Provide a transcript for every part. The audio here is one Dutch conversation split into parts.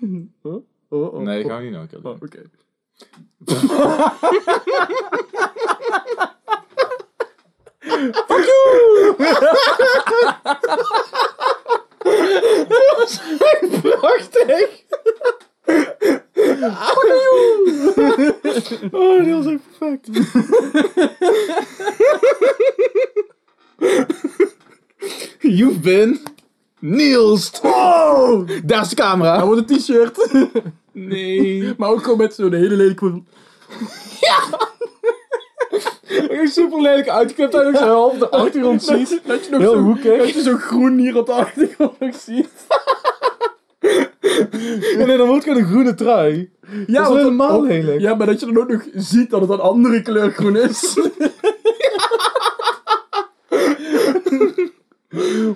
Oh, oh, oh, Nee, gaan we niet nog een keer doen. Oh, oké. Prachtig! oh, die was echt perfect. You've been Niels. Oh! Daar is de camera. Hij wordt een t-shirt. Nee. maar ook gewoon met zo'n hele lelijke... Super lelijk uitgeknipt uit zijn half de achtergrond Dat ziet. je, dat je nog Heel zo, hoekig. dat je zo groen hier op de achtergrond nog ziet. En dan wordt gewoon een groene trui. Ja, dat is helemaal oh, lelijk. Ja, maar dat je dan ook nog ziet dat het een andere kleur groen is.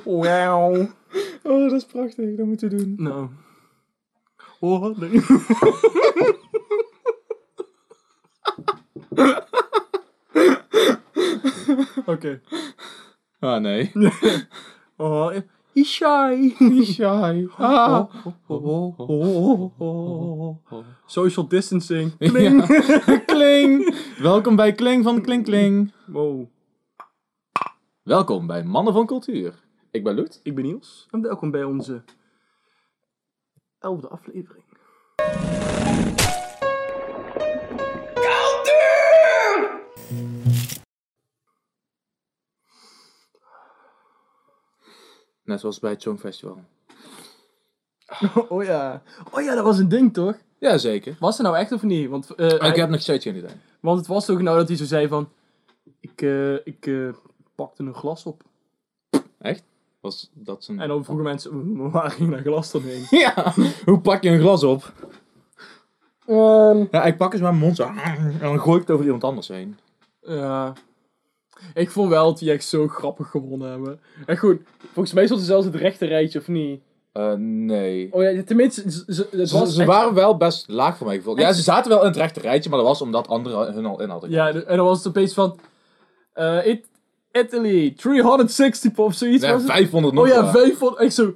Wauw. Oh, dat is prachtig. Dat moeten we doen. Nou. Oh, nee. Oké. Ah, nee. Oh, he's shy. Shy. Ah. Oh, oh, oh, oh. Social distancing. Kling. Ja. Kling. Welkom bij Kling van Kling Kling. Wow. Welkom bij Mannen van Cultuur. Ik ben Loet. Ik ben Niels en welkom bij onze elfde aflevering. Net zoals bij het Songfestival. Oh ja. Oh ja, dat was een ding toch? Jazeker. Was het nou echt of niet? Want, eh, hij- ik heb nog steeds geen idee. want het was toch nou dat hij zo zei van... Ik, eh, ik eh, pakte een glas op. Echt? Was dat zijn... En dan vroegen mensen, "Maar waar ging dat glas dan heen? Ja, hoe pak je een glas op? Ja, ik pak eens mijn mond zo. En dan gooi ik het over iemand anders heen. Ja. Ik vond wel dat die echt zo grappig gewonnen hebben. En goed, volgens mij stond er zelfs het rechte rijtje, of niet? Eh, nee. Oh ja, tenminste, ze, ze- het Ze, was ze echt- waren wel best laag voor mij gevoeld. Ja, ze zaten wel in het rechte rijtje, maar dat was omdat anderen hun al in hadden. Ja, en dan was het opeens van... eh, It- Italy, 360 of zoiets Nee, was het? 500 nog Oh ja, wel. 500, echt zo...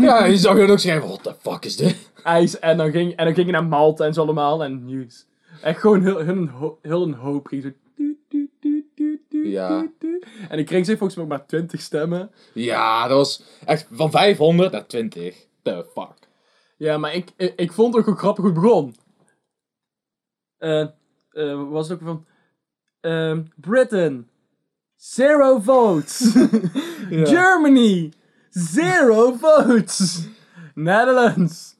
Ja, je zag hun ook zeggen, what the fuck is dit? ijs. En dan ging, en dan ging je naar Malta en zo allemaal. En nieuws. Echt gewoon heel, heel, een, ho- heel een hoop ging zo... Ja. En ik kreeg ze volgens mij ook maar 20 stemmen. Ja, dat was echt van 500 naar 20. The fuck. Ja, maar ik, ik, ik vond het ook gewoon grappig hoe het begon. Eh, eh, was het ook van... ehm, Britain, zero votes. Germany, zero votes. Netherlands,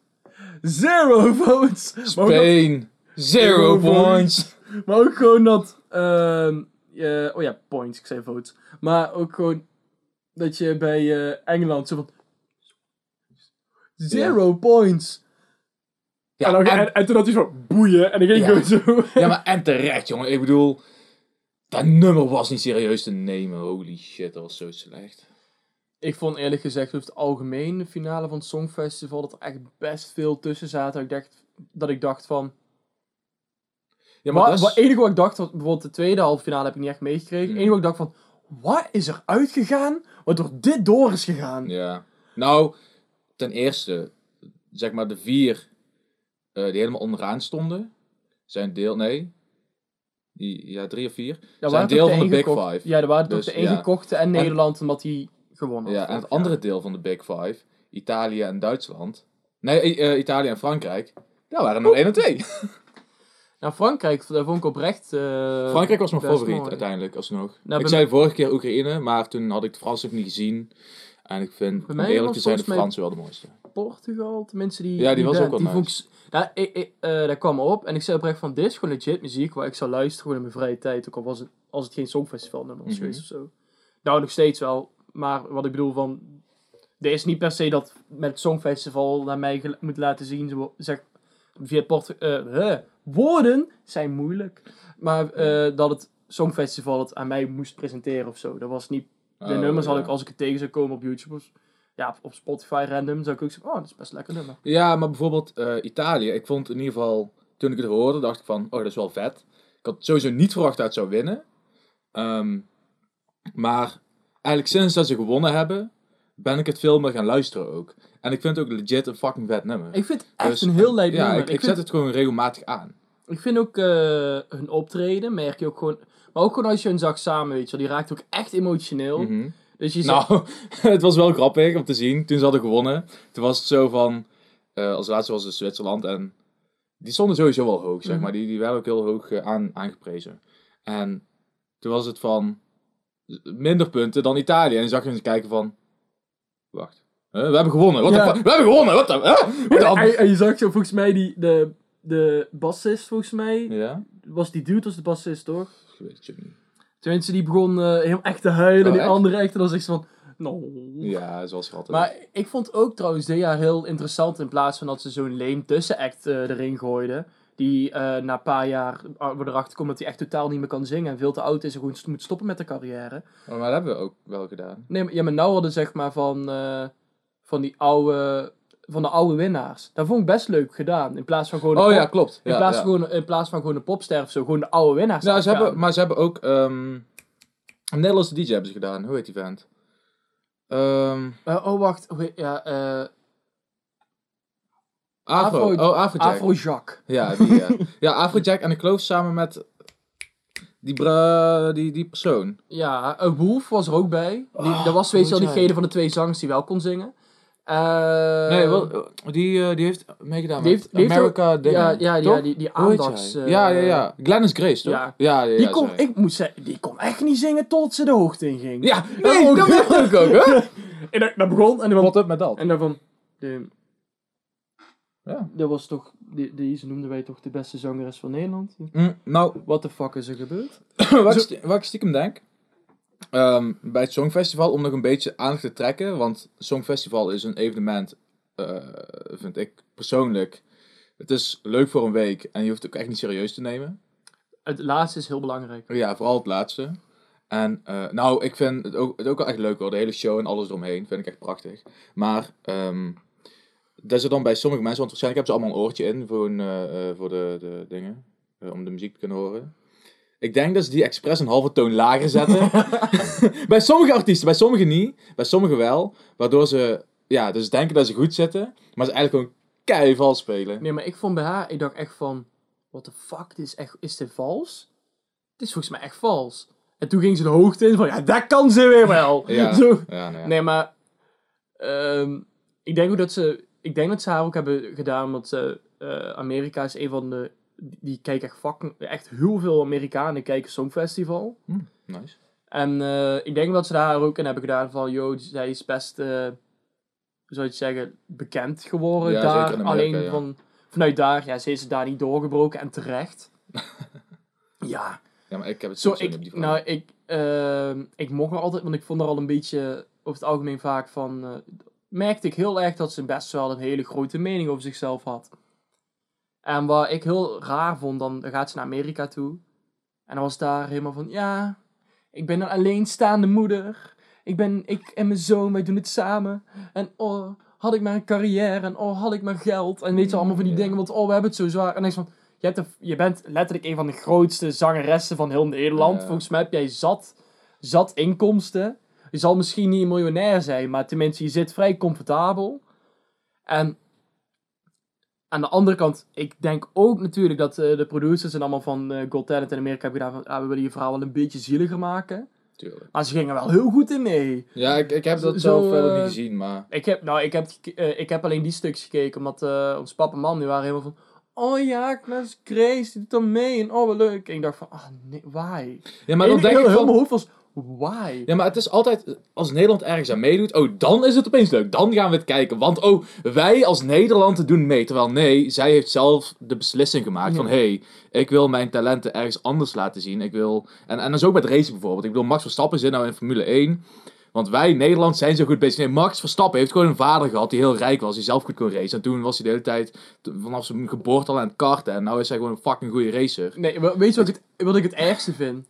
zero votes. Spain, zero points. Maar ook gewoon dat. ehm, eh, oh ja, points, ik zei votes. Maar ook gewoon dat je bij eh, Engeland zo van. Zero points. Ja, en, dan, en, en, en toen had hij zo boeien. En dan ging Ja. ik gewoon zo. ja, maar en terecht, jongen. Ik bedoel, dat nummer was niet serieus te nemen. Holy shit, dat was zo slecht. Ik vond eerlijk gezegd over het algemeen de finale van het Songfestival dat er echt best veel tussen zaten. Ik dacht, dat ik dacht van. Ja, Maar is... enige wat ik dacht, was, bijvoorbeeld de tweede halve finale heb ik niet echt meegekregen. Het Hmm. enige wat ik dacht van, wat is er uitgegaan, waardoor dit door is gegaan? Ja. Nou, ten eerste, zeg maar de vier eh, die helemaal onderaan stonden, zijn deel... Nee. Ja, drie of vier. Ja, zijn deel van de Big Five. Ja, er waren toch Dus, de ja. ingekochte en Nederland, omdat die gewonnen Ja, had en het andere deel van de Big Five, Italië en Duitsland. Nee, eh, Italië en Frankrijk. Daar waren er één en twee. Nou, Frankrijk, daar vond ik oprecht... eh, Frankrijk was mijn favoriet mooi. uiteindelijk, alsnog. Nou, ik zei vorige keer Oekraïne, maar toen had ik de Fransen ook niet gezien. En ik vind, om eerlijk te zijn, de Fransen wel de mooiste. Portugal, tenminste die... Ja, die was ook wel die nice. Ik s- nou, ik, ik, eh, dat kwam op en ik zei oprecht van, dit is gewoon legit muziek waar ik zou luisteren gewoon in mijn vrije tijd. Ook al was het, als het geen songfestival nummer was Mhm. geweest of zo. Nou, nog steeds wel. Maar wat ik bedoel van... Er is niet per se dat met het songfestival naar mij moet laten zien. Zeg, via het Port... hè, woorden zijn moeilijk. Maar eh, dat het songfestival het aan mij moest presenteren of zo. Dat was niet... De Oh, nummers had ik, als ik het tegen zou komen op YouTube... Ja, op- Spotify random zou ik ook zeggen... Oh, dat is best lekker nummer. Ja, maar bijvoorbeeld eh, Italië. Ik vond in ieder geval, toen ik het hoorde, dacht ik van, oh, dat is wel vet. Ik had sowieso niet verwacht dat het zou winnen. Ehm, maar eigenlijk sinds dat ze gewonnen hebben, ben ik het veel meer gaan luisteren ook. En ik vind het ook legit een fucking vet nummer. Ik vind het echt Dus, een heel leuk ja, nummer. ik, ik, vind, zet het gewoon regelmatig aan. ik vind ook eh, hun optreden, merk je ook gewoon... Maar ook gewoon als je hun zag samen, weet je wel, die raakt ook echt emotioneel. Mhm. Dus je zegt, Nou, het was wel grappig om te zien. Toen ze hadden gewonnen, toen was het zo van... eh, als laatste was het Zwitserland en die stonden sowieso wel hoog, zeg Mhm. maar. Die, die werden ook heel hoog eh, aan, aangeprezen. En toen was het van minder punten dan Italië. En dan zag je ze kijken van... Wacht. Huh? we hebben gewonnen. Wat Ja. We hebben gewonnen. Wat huh? Dan? en, en je zag zo volgens mij die, de, de bassist, volgens mij, Ja? was die dude, was de bassist, toch? Ik weet het niet. Tenminste, die begon eh heel echt te huilen. Oh, die echt? andere echt. En dan zegt ze van... No. Ja, zoals schattig. Maar ik vond ook trouwens jaar heel interessant. In plaats van dat ze zo'n leem tussenact eh erin gooiden. Die eh, na een paar jaar uh, erachter komt dat hij echt totaal niet meer kan zingen. En veel te oud is en gewoon moet stoppen met de carrière. Maar dat hebben we ook wel gedaan. Nee, maar, ja, maar nou hadden zeg maar van, van die oude... Van de oude winnaars. Dat vond ik best leuk gedaan. In plaats van gewoon... een Oh pop- ja, klopt. In, Ja, plaats ja. Van gewoon, in plaats van gewoon een popster of zo. Gewoon de oude winnaars. Nou, ze hebben, maar ze hebben ook ehm, een Nederlandse DJ hebben ze gedaan. Hoe heet die vent? Ehm Eh, oh, wacht. Heet- Ja, eh Afro. Afro- Oh, Afrojack. Afrojack. Ja, die, ja. ja, Afrojack en ik geloof samen met die, bra die, die persoon. Ja, uh, Wolf was er ook bij. Die, Oh, dat was weet je wel diegene van de twee zangers die wel kon zingen. Eh, nee, wel, die, eh, die heeft meegedaan die met heeft- die heeft America ook-. Ja, ja, ja die, die aandachts... eh, ja, ja, ja. Glennis Grace, toch? ja. Ja, ja. Die kon, sorry. ik moet zeggen, die kon echt niet zingen tot ze de hoogte in ging. Ja, nee, dat dacht ik ook, hè? En dat, dat begon en dan Wat up met dat? En dan van... De, Ja. dat was toch... Die, deze noemden wij toch de beste zangeres van Nederland? Mm, nou, What the fuck is er gebeurd? wat, wat ik stiekem denk, ehm, bij het Songfestival, om nog een beetje aandacht te trekken, want Songfestival is een evenement, eh, vind ik persoonlijk, het is leuk voor een week en je hoeft het ook echt niet serieus te nemen. Het laatste is heel belangrijk. Ja, vooral het laatste. En eh, nou, ik vind het ook, het ook wel echt leuk hoor, de hele show en alles eromheen, vind ik echt prachtig. Maar, ehm dat is er dan bij sommige mensen, want waarschijnlijk hebben ze allemaal een oortje in voor, een, eh, voor de, de dingen, om de muziek te kunnen horen. Ik denk dat ze die expres een halve toon lager zetten. bij sommige artiesten, bij sommigen niet, bij sommigen wel. Waardoor ze, ja, dus denken dat ze goed zitten, maar ze eigenlijk gewoon keihard vals spelen. Nee, maar ik vond bij haar, ik dacht echt van, what the fuck, dit is, echt, is dit vals? Het is volgens mij echt vals. En toen ging ze de hoogte in van, ja, dat kan ze weer wel. Ja, Zo. ja, nou ja. Nee, maar ehm, ik denk ook dat ze, ik denk dat ze haar ook hebben gedaan, omdat ze, eh, Amerika is een van de, die kijken echt fucking, echt heel veel Amerikanen kijken Songfestival. Nice. En eh, ik denk dat ze daar ook in hebben gedaan van, yo, zij is best, eh, hoe zou je het zeggen, bekend geworden Ja, daar. zeker in Amerika, Alleen ja. van, vanuit daar, ja, ze is daar niet doorgebroken en terecht. ja, Ja, maar ik heb het zo, op die nou, ik, ehm, ik mocht er altijd, want ik vond er al een beetje, over het algemeen vaak van, eh, merkte ik heel erg dat ze best wel een hele grote mening over zichzelf had. En wat ik heel raar vond, dan gaat ze naar Amerika toe. En dan was daar helemaal van, ja, ik ben een alleenstaande moeder. Ik ben, ik en mijn zoon, wij doen het samen. En oh, had ik maar een carrière. En oh, had ik maar geld. En weet je, allemaal van die Ja. dingen. Want oh, we hebben het zo zwaar. En is van, je, hebt je bent letterlijk een van de grootste zangeressen van heel Nederland. Ja. Volgens mij heb jij zat, zat inkomsten. Je zal misschien niet een miljonair zijn, maar tenminste, je zit vrij comfortabel. En aan de andere kant, ik denk ook natuurlijk dat eh, de producers en allemaal van eh Got Talent in Amerika hebben gedaan van, ah, we willen je verhaal wel een beetje zieliger maken. Tuurlijk. Maar ze gingen wel heel goed in mee. Ja, ik, ik heb dat Zo, zelf eh, niet gezien, maar... Ik heb, nou, ik heb, eh, ik heb alleen die stukjes gekeken, omdat eh, ons papa en mam, die waren helemaal van, oh ja, Klaas Grace, die doet dan mee en oh, wat leuk. En ik dacht van, ah nee, why? Ja, maar dan denk heel, ik heel van... mijn hoofd was, why? Ja, maar het is altijd, als Nederland ergens aan meedoet, oh, dan is het opeens leuk. Dan gaan we het kijken. Want, oh, wij als Nederland doen mee. Terwijl, nee, zij heeft zelf de beslissing gemaakt van, Ja. hey, ik wil mijn talenten ergens anders laten zien. Ik wil, en, en dat is ook met racing bijvoorbeeld. Ik wil Max Verstappen zit nou in Formule 1. Want wij, Nederland, zijn zo goed bezig. Nee, Max Verstappen heeft gewoon een vader gehad die heel rijk was. Die zelf goed kon racen. En toen was hij de hele tijd, vanaf zijn geboorte al aan het karten. En nou is hij gewoon een fucking goede racer. Nee, we- weet je wat ik, het, wat ik het ergste vind?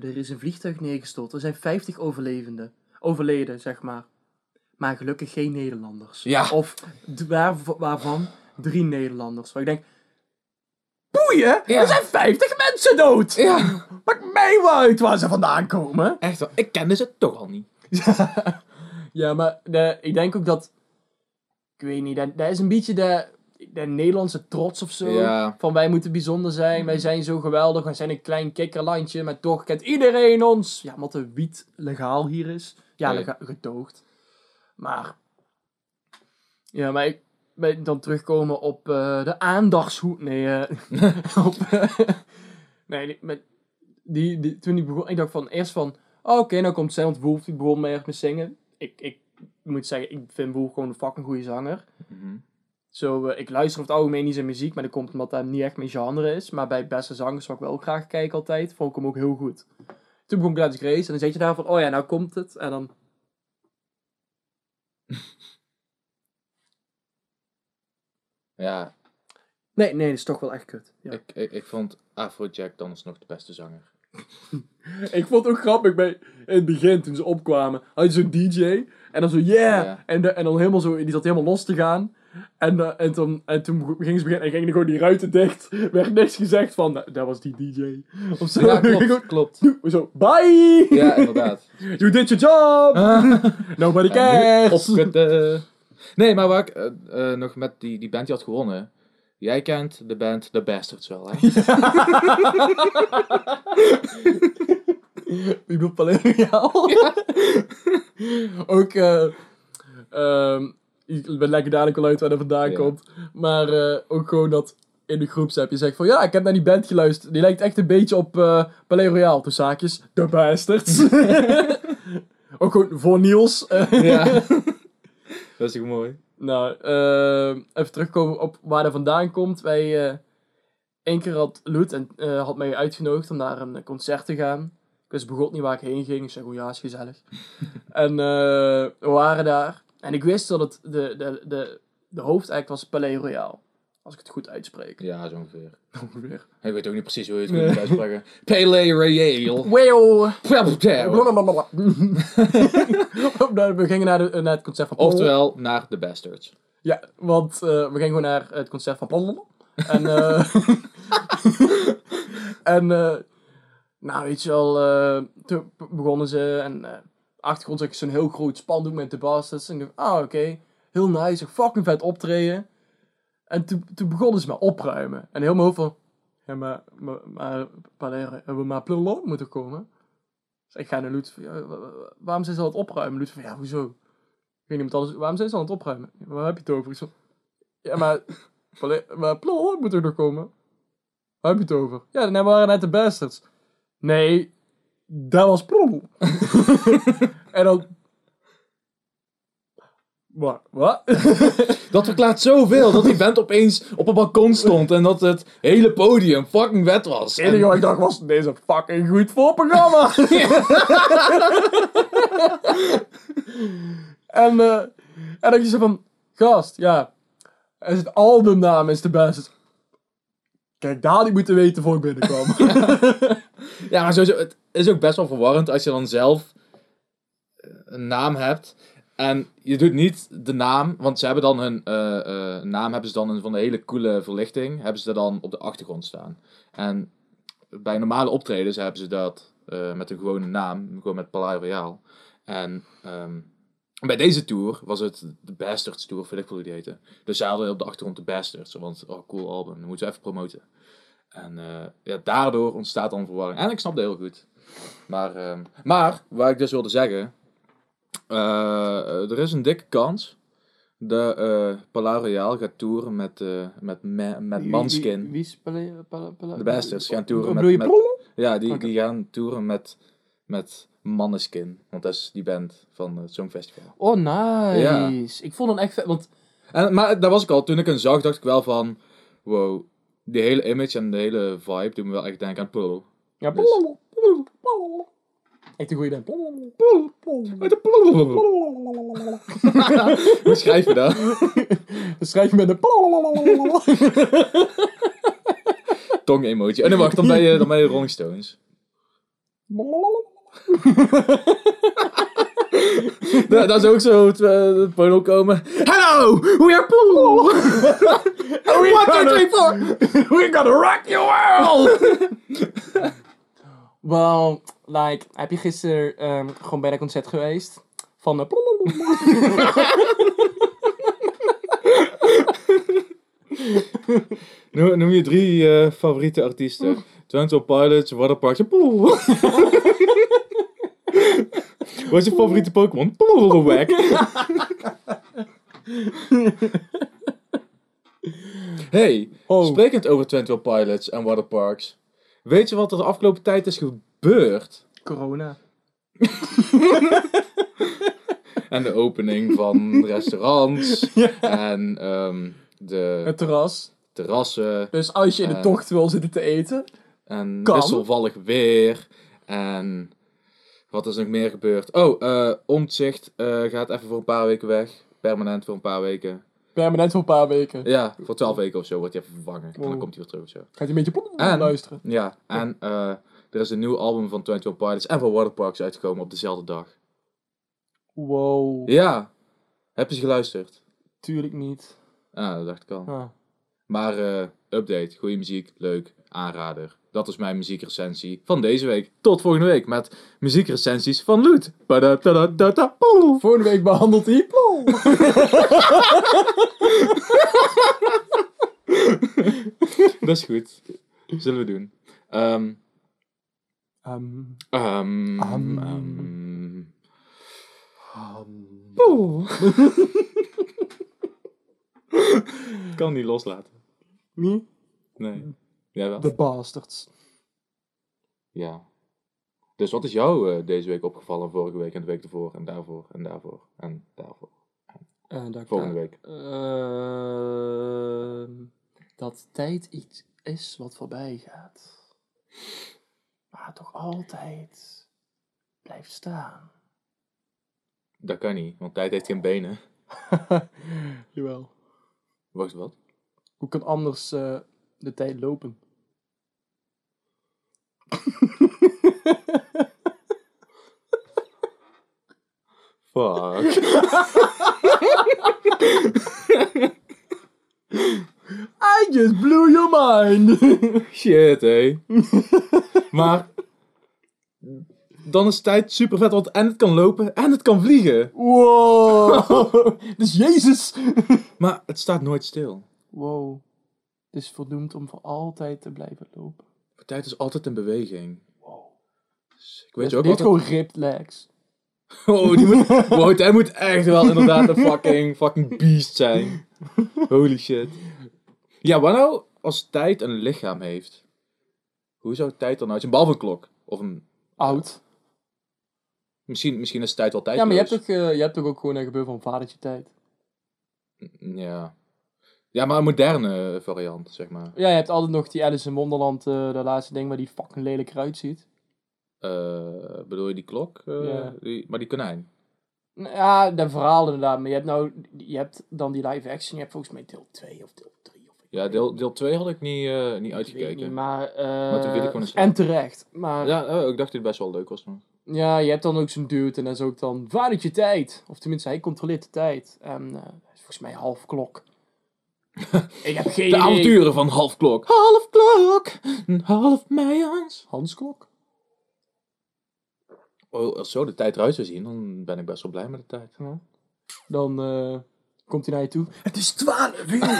Er is een vliegtuig neergestort. Er zijn 50 overlevenden. Overleden, zeg maar. Maar gelukkig geen Nederlanders. Ja. Of waar, waarvan drie Nederlanders. Waar ik denk... Boeien! Ja. Er zijn 50 mensen dood! Ja, Maakt mij wel uit waar ze vandaan komen. echt wel. Ik kende ze toch al niet. Ja, maar de, ik denk ook dat... Ik weet niet, dat, dat is een beetje de, de Nederlandse trots of zo. Ja. Van wij moeten bijzonder zijn, wij zijn zo geweldig, wij zijn een klein kikkerlandje, maar toch kent iedereen ons. Ja, omdat de wiet legaal hier is. Ja, gedoogd. Maar... Ja, maar ik... Dan terugkomen op eh, de aandachtshoed. Nee, eh, op... eh, nee, die, met, die, die, toen ik begon, ik dacht van eerst van, oh, oké, nou komt Silent Wolf, die begon meer met zingen. Ik, ik moet zeggen, ik vind Wolf gewoon een fucking goede zanger. Mhm. Zo, eh, ik luister over het algemeen niet zijn muziek, maar dat komt omdat dat niet echt mijn genre is. Maar bij beste zangers, wat ik wel graag kijk altijd, vond ik hem ook heel goed. Toen begon Gladys Grace en dan zit je daar van, oh ja, nou komt het. En dan... Ja, Nee, nee, dat is toch wel echt kut. Ja. ik, ik, ik vond Afrojack dan alsnog de beste zanger. Ik vond het ook grappig bij, in het begin, toen ze opkwamen, had je zo'n DJ, en dan zo, yeah! Ja. En, de, en dan helemaal zo, die zat helemaal los te gaan. En, eh, en, toen, en toen gingen ze beginnen, en gingen gewoon die ruiten dicht. werd niks gezegd van, "Nou, dat was die DJ. Of zo. Ja, klopt, klopt. Zo, bye! Ja, inderdaad. You did your job! Nobody cares! Opkutten. Nee, maar waar ik eh, eh, nog met die, die band die had gewonnen. Jij kent de band The Bastards wel, hè? Wie bedoelt Paleriaal? Ook, eh ik ben lekker dadelijk wel uit waar dat vandaan Ja. komt. Maar eh, ook gewoon dat in de groepsapp je zegt van ja, ik heb naar die band geluisterd. Die lijkt echt een beetje op eh Palais Royale. Toen zaakjes, de bastards. ook gewoon voor Niels. Ja. Dat is mooi? nou, eh, even terugkomen op waar dat vandaan komt. Wij, eh één keer had Loet en, had mij uitgenodigd om naar een concert te gaan. Ik wist begot niet waar ik heen ging. Ik zei, oh ja, is gezellig. en we waren daar. En ik wist dat het de, de, de, de hoofdact was Palais Royale. Als ik het goed uitspreek. Ja, zo ongeveer. Ongeveer. Ik weet ook niet precies hoe je het Nee. moet uitspreken. Pele Royale. Wow. Nou, we gingen naar, de, naar het concert van Oftewel, naar The Bastards. Ja, want eh, we gingen gewoon naar het concert van. En, eh en eh, nou weet je wel, toen begonnen ze en achtergrond zag ik zo'n heel groot spandoek met de bastards. En ik ah oké, heel nice, fucking vet optreden. En toen, toen begonnen ze maar opruimen. En heel mijn hoofd van, ja maar, maar, maar, hebben we maar Blablabla moeten komen? Dus ik ga naar Loet, waarom zijn ze aan het opruimen? Loet van, ja hoezo? Ik weet niet wat anders. Waarom zijn ze aan het opruimen? Waar heb je het over? Ik zo, ja, maar... Maar Plol moet er nog komen. Waar heb je het over? Ja, dan waren net de bastards. Nee, dat was Plol. en dan... Wat? Wat? Dat verklaart zoveel. Dat die band opeens op een balkon stond. En dat het hele podium fucking wet was. Het enige wat ik dacht was, deze fucking goed voorprogramma. en, eh en dan je zo van, gast, ja, is het albumnaam is de beste. Kijk, daar ik moeten weten voor ik binnenkwam. Ja, maar sowieso, het is ook best wel verwarrend als je dan zelf eh, een naam hebt. En je doet niet de naam, want ze hebben dan hun eh, eh, naam hebben ze dan een van de hele coole verlichting, hebben ze dan op de achtergrond staan. En bij normale optredens hebben ze dat met een gewone naam, gewoon met Palais Royale. En ehm, bij deze tour was het de Bastards Tour, weet ik hoe die heette. Dus ze hadden op de achtergrond de Bastards, want oh cool album, dan moeten we even promoten. En eh, ja, daardoor ontstaat dan verwarring. En ik snap dat heel goed. Maar, ehm, maar waar ik dus wilde zeggen. eh, er is een dikke kans. dat Palais Royale gaat toeren met, met, met Manskin. Wie is De Bastards gaan toeren met- met-? Ja, die, die gaan toeren met, met Manneskin. Want dat is die band van het Songfestival. Oh, nice. Ik vond hem echt vet, want... En, maar dat was ik al. Toen ik hem zag, dacht ik wel van... Wow, die hele image en de hele vibe doet me wel echt denken aan Pearl. Ja, Dus-. Echt een goede Plol. Hoe schrijf je dat? Schrijf je met een... Tong-emoji. En dan wacht, dan ben je, dan ben je Rolling Stones. Da- Dat is ook zo het, eh, het podium komen. Hello, we are Pool. One, two, three, four. We gotta rock your world! Well, like, heb je gisteren ehm, gewoon bij dat concert geweest? Van... eh, Noem, noem je drie eh, favoriete artiesten. Twenty One Pilots, Waterparks en Poel. Wat is je favoriete Pokémon? Hey, oh, sprekend over Twenty One Pilots en Waterparks. Weet je wat er de afgelopen tijd is gebeurd? corona. En de opening van restaurants. Ja. En ehm, de Het terras. terrassen. Dus als je in de Eh. tocht wil zitten te eten. En Kan. wisselvallig weer. En wat is er nog meer gebeurd? Oh, Omtzigt eh, gaat even voor een paar weken weg. Permanent voor een paar weken. Permanent voor een paar weken. Ja, voor twaalf weken of zo wordt hij even vervangen. En dan komt hij weer terug of zo. Gaat je een beetje En- luisteren. Ja, en eh, er is een nieuw album van 21 Pilots en van Waterparks uitgekomen op dezelfde dag. Wow. Ja, heb je ze geluisterd? Tuurlijk niet. Ah, dat dacht ik al. Ah. Maar update, goede muziek, leuk, aanrader. Dat is mijn muziekrecensie van deze week. Tot volgende week met muziekrecensies van Loet. Volgende week behandelt hij. Dat is goed. Zullen we doen. Ehm Ehm, ehm, ehm, ehm. Ik kan niet loslaten. Wie? Nee. De bastards. Ja. Dus wat is jou eh, deze week opgevallen, vorige week en de week ervoor en daarvoor en daarvoor en daarvoor? Eh, daar Volgende week. Ehm, dat tijd iets is wat voorbij gaat. Maar toch altijd blijft staan. Dat kan niet, want tijd heeft geen benen. Jawel. Wacht, wat? Hoe kan anders eh, de tijd lopen? Fuck. I just blew your mind! Shit, hé. maar... Dan is tijd super vet, want en het kan lopen en het kan vliegen. wow! dus Jezus! Maar het staat nooit stil. Wow. Het is verdoemd om voor altijd te blijven lopen. De tijd is altijd in beweging. Wow. Dus ik weet je ook altijd... gewoon ripped legs. Oh, die moet... wow, hij moet echt wel inderdaad een fucking, fucking beast zijn. Holy shit. Ja, wat nou als tijd een lichaam heeft? Hoe zou tijd dan uit zijn? Behalve een klok. Of een... Oud. Misschien, misschien is tijd wel tijd. Ja, maar je hebt, toch, eh, je hebt toch ook gewoon een gebeuren van vadertje tijd. Ja. Ja, maar een moderne variant, zeg maar. Ja, je hebt altijd nog die Alice in Wonderland, eh de laatste ding waar die fucking lelijk eruit ziet. Eh, bedoel je die klok? Eh, Ja. die, maar die konijn. Ja, dat verhaal inderdaad. Maar je hebt nou, je hebt dan die live action. Je hebt volgens mij deel 2 of deel 3. Of Ja, deel, deel 2 had ik niet, niet uitgekeken. niet, maar... eh, Maar toen ik gewoon en terecht. Maar ja. Ja, oh, ik dacht dat het best wel leuk was nog. je hebt dan ook zo'n dude en dat is ook dan vadertje tijd. Of tenminste, hij controleert de tijd. En volgens mij half klok. ik heb geen De idee. avonturen van half klok. Half klok, half Meijans. Hans klok? Oh, als zo de tijd eruit zou zien, dan ben ik best wel blij met de tijd. Ja. Dan eh, komt hij naar je toe. Het is 12 uur.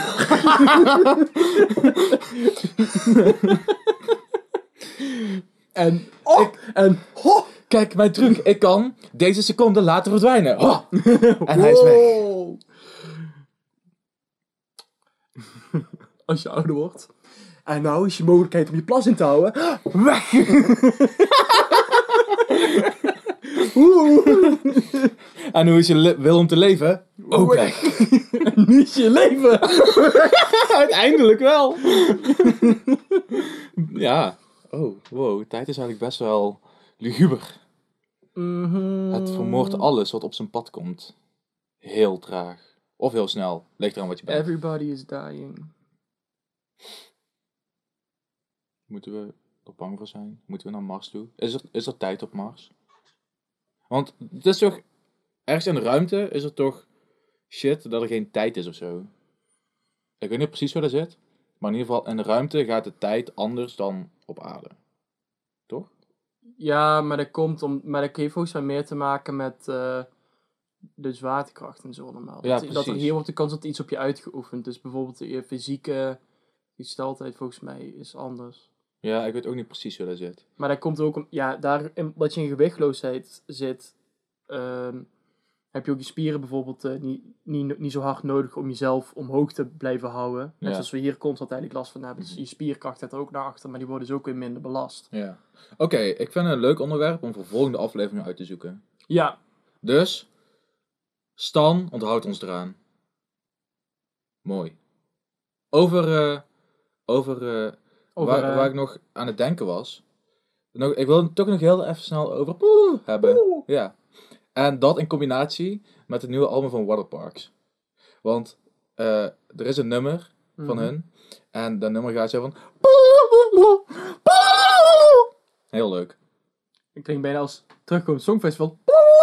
en, oh, en, ho, Kijk, mijn truc. Ik kan deze seconde laten verdwijnen. Oh. En hij is weg. Wow. Als je ouder wordt. En nou is je mogelijkheid om je plas in te houden. Weg! En hoe is je wil om te leven? Ook weg. Nu is je leven. Uiteindelijk wel. ja. Oh, wow. Tijd is eigenlijk best wel luguber. Het vermoordt alles wat op zijn pad komt. Heel traag. Of heel snel. Ligt eraan wat je bent. Everybody is dying. Moeten we er bang voor zijn? Moeten we naar Mars toe? Is er, is er tijd op Mars? Want het is toch... Ergens in de ruimte is er toch shit dat er geen tijd is of zo. Ik weet niet precies hoe dat zit. Maar in ieder geval, in de ruimte gaat de tijd anders dan op aarde. Toch? Ja, maar dat komt om, maar dat heeft volgens mij meer te maken met, eh, de zwaartekracht en zo normaal. Ja, dat, dat er precies. hier wordt de kans dat iets op je uitgeoefend. Dus bijvoorbeeld je fysieke gesteldheid volgens mij is anders. Ja, ik weet ook niet precies hoe dat zit. Maar dat komt ook om, ja, daar, omdat je in gewichtloosheid zit, ehm, heb je ook je spieren bijvoorbeeld eh, niet, niet, niet zo hard nodig om jezelf omhoog te blijven houden. Net Ja. zoals we hier constant eigenlijk last van hebben. Dus je spierkracht gaat er ook naar achter, maar die worden dus ook weer minder belast. Ja. Oké, ik vind het een leuk onderwerp om voor volgende aflevering uit te zoeken. Ja, Dus, Stan onthoudt ons eraan. Mooi. Over, eh, over, eh, over, waar, eh, waar ik nog aan het denken was. Nog, ik wil het toch nog heel even snel over Poeh hebben. Ja. En dat in combinatie met het nieuwe album van Waterparks. Want eh, er is een nummer van mhm. hun. En dat nummer gaat zo van... Heel leuk. Ik klink bijna als terugkomend songfestival.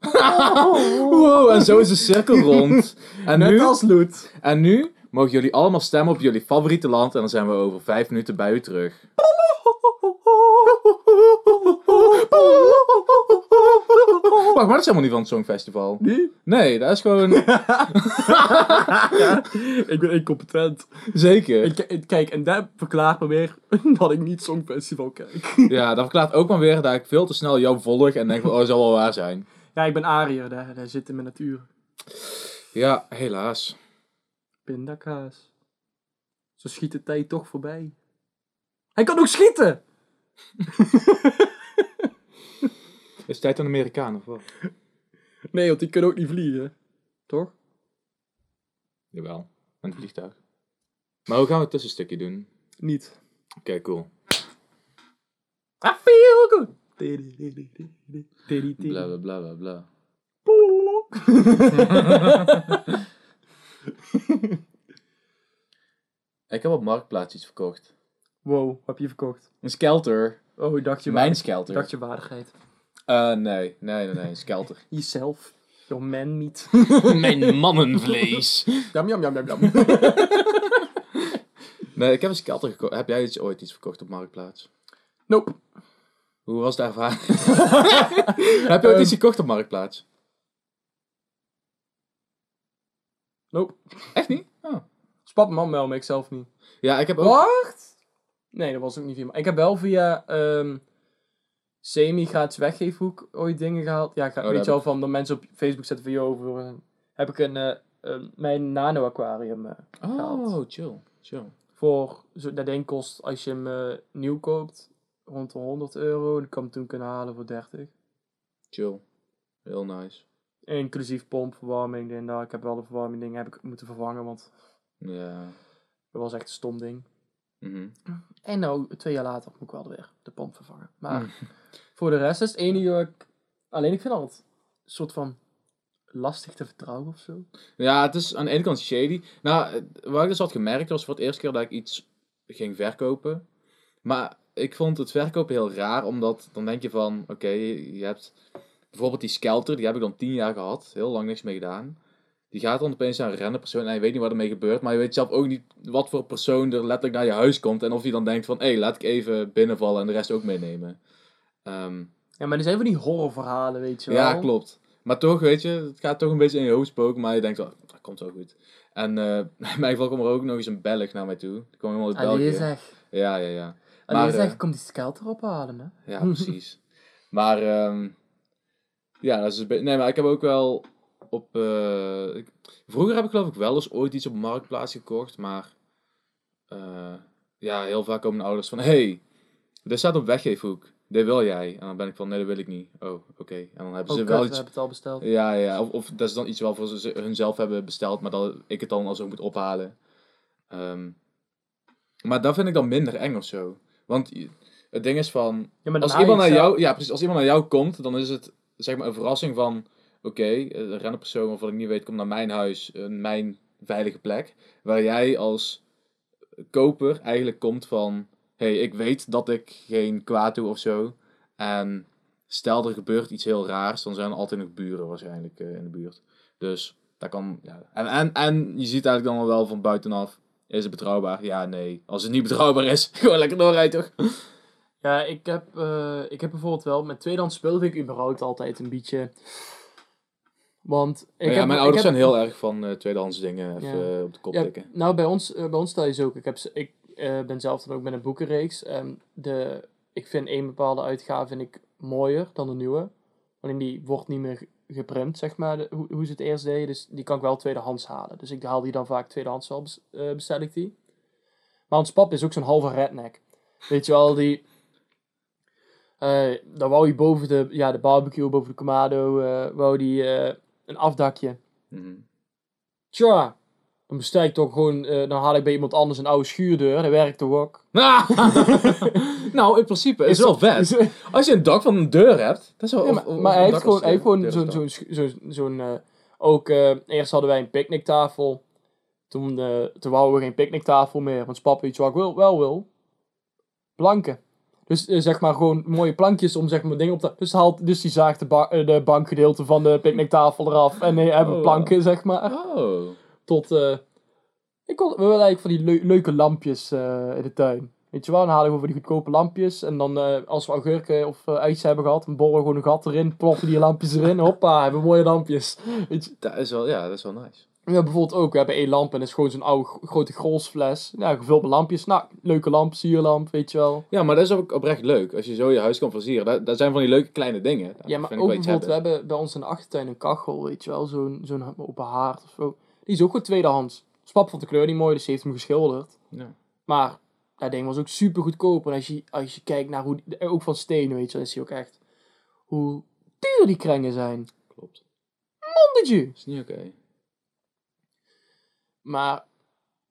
Wow, en zo is de cirkel rond. En Net nu, als Loet. en nu mogen jullie allemaal stemmen op jullie favoriete land. En dan zijn we over vijf minuten bij u terug. Wacht, maar dat is helemaal niet van het Songfestival. Nee? Nee, dat is gewoon... ik ben incompetent. Zeker. Ik, ik- kijk, en dat verklaart me weer dat ik niet Songfestival kijk. Ja, dat verklaart ook maar weer dat ik veel te snel jou volg en denk van, oh, dat zal wel waar zijn. Ja, ik ben Ariër, daar, daar zit in mijn natuur. Ja, helaas. Pindakaas. Zo schiet de tijd toch voorbij. Hij kan ook schieten! Is tijd de Amerikaan of wat? Nee, want die kunnen ook niet vliegen. Toch? Jawel, een vliegtuig. Maar hoe gaan we het tussenstukje doen? Niet. Oké, cool. I feel good. Bla bla bla bla bla. Ik heb op Marktplaats iets verkocht. Wow, wat heb je verkocht? Een skelter. Oh, dacht je, Mijn skelter. dacht je waardigheid. Eh, nee, nee, nee, nee, een skelter. Jezelf. Your man meat. Mijn mannenvlees. jam, jam, jam, jam, jam. Nee, ik heb een skelter gekocht. Heb jij iets, ooit iets verkocht op Marktplaats? nope. Hoe was de ervaring? heb je ooit iets gekocht op Marktplaats? Nope. Echt niet? Oh. Spat man wel, maar ik zelf niet. Ja, ik heb ook... Wacht! Nee, dat was ook niet via. Ik heb wel via ehm semi gratis weggeefhoek ooit dingen gehaald. Ja, ik ga, Oh, weet dat je wel van de mensen op Facebook zetten van jou over. eh, heb ik een, eh, mijn nano aquarium eh, gehaald. Oh, chill. Chill. Voor zo, dat ding kost als je hem nieuw koopt rond de 100 euro. En ik kan hem toen kunnen halen voor 30. Chill. Heel nice. Inclusief pomp, verwarming, en dat. Ik heb wel de verwarming dingen heb ik moeten vervangen, want Ja. dat was echt een stom ding. Mhm. En nou, twee jaar later moet ik wel weer de pomp vervangen. Maar Mm. voor de rest is het enige wat ik... Alleen ik vind het altijd een soort van lastig te vertrouwen of zo. Ja, het is aan de ene kant shady. Nou, eh, wat ik dus had gemerkt was voor het eerste keer dat ik iets ging verkopen. Maar ik vond het verkopen heel raar, omdat dan denk je van, oké, je hebt bijvoorbeeld die Skelter, die heb ik dan tien jaar gehad, heel lang niks mee gedaan. Die gaat dan opeens naar een random persoon en je weet niet wat ermee gebeurt, maar je weet zelf ook niet wat voor persoon er letterlijk naar je huis komt en of je dan denkt van, hé, hey, laat ik even binnenvallen en de rest ook meenemen. Ehm, Ja, maar er zijn van die horrorverhalen, weet je wel. ja, klopt. Maar toch, weet je, het gaat toch een beetje in je hoofd spoken, maar je denkt wel, dat komt wel goed. En eh in mijn geval kwam er ook nog eens een Belg naar mij toe. Die kwam helemaal uit Allee België. zeg. Ja, ja, ja. Allee Maar, zeg, eh, kom die skelter ophalen, hè. Ja, precies. maar, ehm, ja, dat is beetje... Nee, maar ik heb ook wel op... eh, ik- vroeger heb ik geloof ik wel eens ooit iets op Marktplaats gekocht, maar... eh, ja, heel vaak komen de ouders van... hey, dit staat op weggeefhoek. Dit wil jij. En dan ben ik van, nee, dat wil ik niet. Oh, oké. En dan hebben Oh, ze kut, wel we iets... hebben het al besteld. Ja, ja. Of, of dat is dan iets wel voor ze hunzelf hebben besteld, maar dat ik het dan alsnog moet ophalen. Ehm, maar dat vind ik dan minder eng of zo. Want het ding is van, Ja, als iemand, naar jou, ja, precies, als iemand naar jou komt, dan is het zeg maar een verrassing van, oké, een random persoon waarvan ik niet weet, komt naar mijn huis, eh, mijn veilige plek. Waar jij als koper eigenlijk komt van, hey, ik weet dat ik geen kwaad doe of zo. En stel er gebeurt iets heel raars, dan zijn er altijd nog buren waarschijnlijk eh, in de buurt. Dus dat kan, ja. En, en, en je ziet eigenlijk dan wel van buitenaf, is het betrouwbaar? Ja, nee. Als het niet betrouwbaar is, gewoon lekker doorrijden toch? Ja, ik heb, eh, ik heb bijvoorbeeld wel... Met tweedehands spul vind ik überhaupt altijd een beetje... Want ik ja, heb, mijn ouders heb- zijn heel erg van eh, tweedehands dingen even Ja. op de kop Ja, tikken. nou, bij ons, eh, bij ons thuis ook. Ik, heb, ik ben zelf dan ook met een boekenreeks. En de, ik vind één bepaalde uitgave vind ik mooier dan de nieuwe. Alleen die wordt niet meer ge- geprint, zeg maar, de- hoe, hoe ze het eerst deden. Dus die kan ik wel tweedehands halen. Dus ik haal die dan vaak tweedehands wel, bes- bestel ik die. Maar ons pap is ook zo'n halve redneck. Weet je wel, die... eh dan wou hij boven de, ja, de barbecue, boven de Kamado, eh wou die eh, een afdakje. Mhm. Tja, dan bestel ik toch gewoon, dan haal ik bij iemand anders een oude schuurdeur, dat werkt toch ook? nou, in principe is het wel vet. Is- Als je een dak van een deur hebt, dat is wel... Ja, maar, of maar een hij heeft gewoon, hij heeft gewoon zo'n, zo'n, zo'n, zo'n, ook, eerst hadden wij een picknicktafel. Toen, toen wouden we geen picknicktafel meer, want papa iets wat ik wil, wel wil. Planken. Dus eh, zeg maar gewoon mooie plankjes om zeg maar dingen op te... Dus, haalt, dus die zaagt de, ba- eh, de bankgedeelte van de picknicktafel eraf. En nee, hebben Oh. planken zeg maar. Oh. Tot, eh ik wil, we willen eigenlijk van die leu- leuke lampjes eh, in de tuin. Weet je wel, dan halen we van die goedkope lampjes. En dan eh, als we augurken of uh, ijs hebben gehad, dan borren we gewoon een gat erin, ploppen die lampjes erin. Hoppa, hebben we mooie lampjes. Weet je? Dat is wel, ja, dat is wel nice. We hebben bijvoorbeeld ook, we hebben één lamp en dat is gewoon zo'n oude gro- grote grolsfles. Ja, gevuld met lampjes. Nou, leuke lamp, sierlamp, weet je wel. Ja, maar dat is ook oprecht leuk. Als je zo je huis kan versieren. Dat, dat zijn van die leuke kleine dingen. Ja, maar ook wel bijvoorbeeld, we hebben. bij ons in de achtertuin een kachel, weet je wel. Zo'n zo'n open haard of zo. Die is ook gewoon tweedehands. Spap vond de kleur niet mooi, dus die heeft hem geschilderd. Ja. Maar dat ding was ook super goedkoop. En als je, als je kijkt naar hoe, die- ook van stenen, weet je, dan is hij ook echt hoe duur die krengen zijn. Klopt. Honderdje. Dat is niet oké. Maar,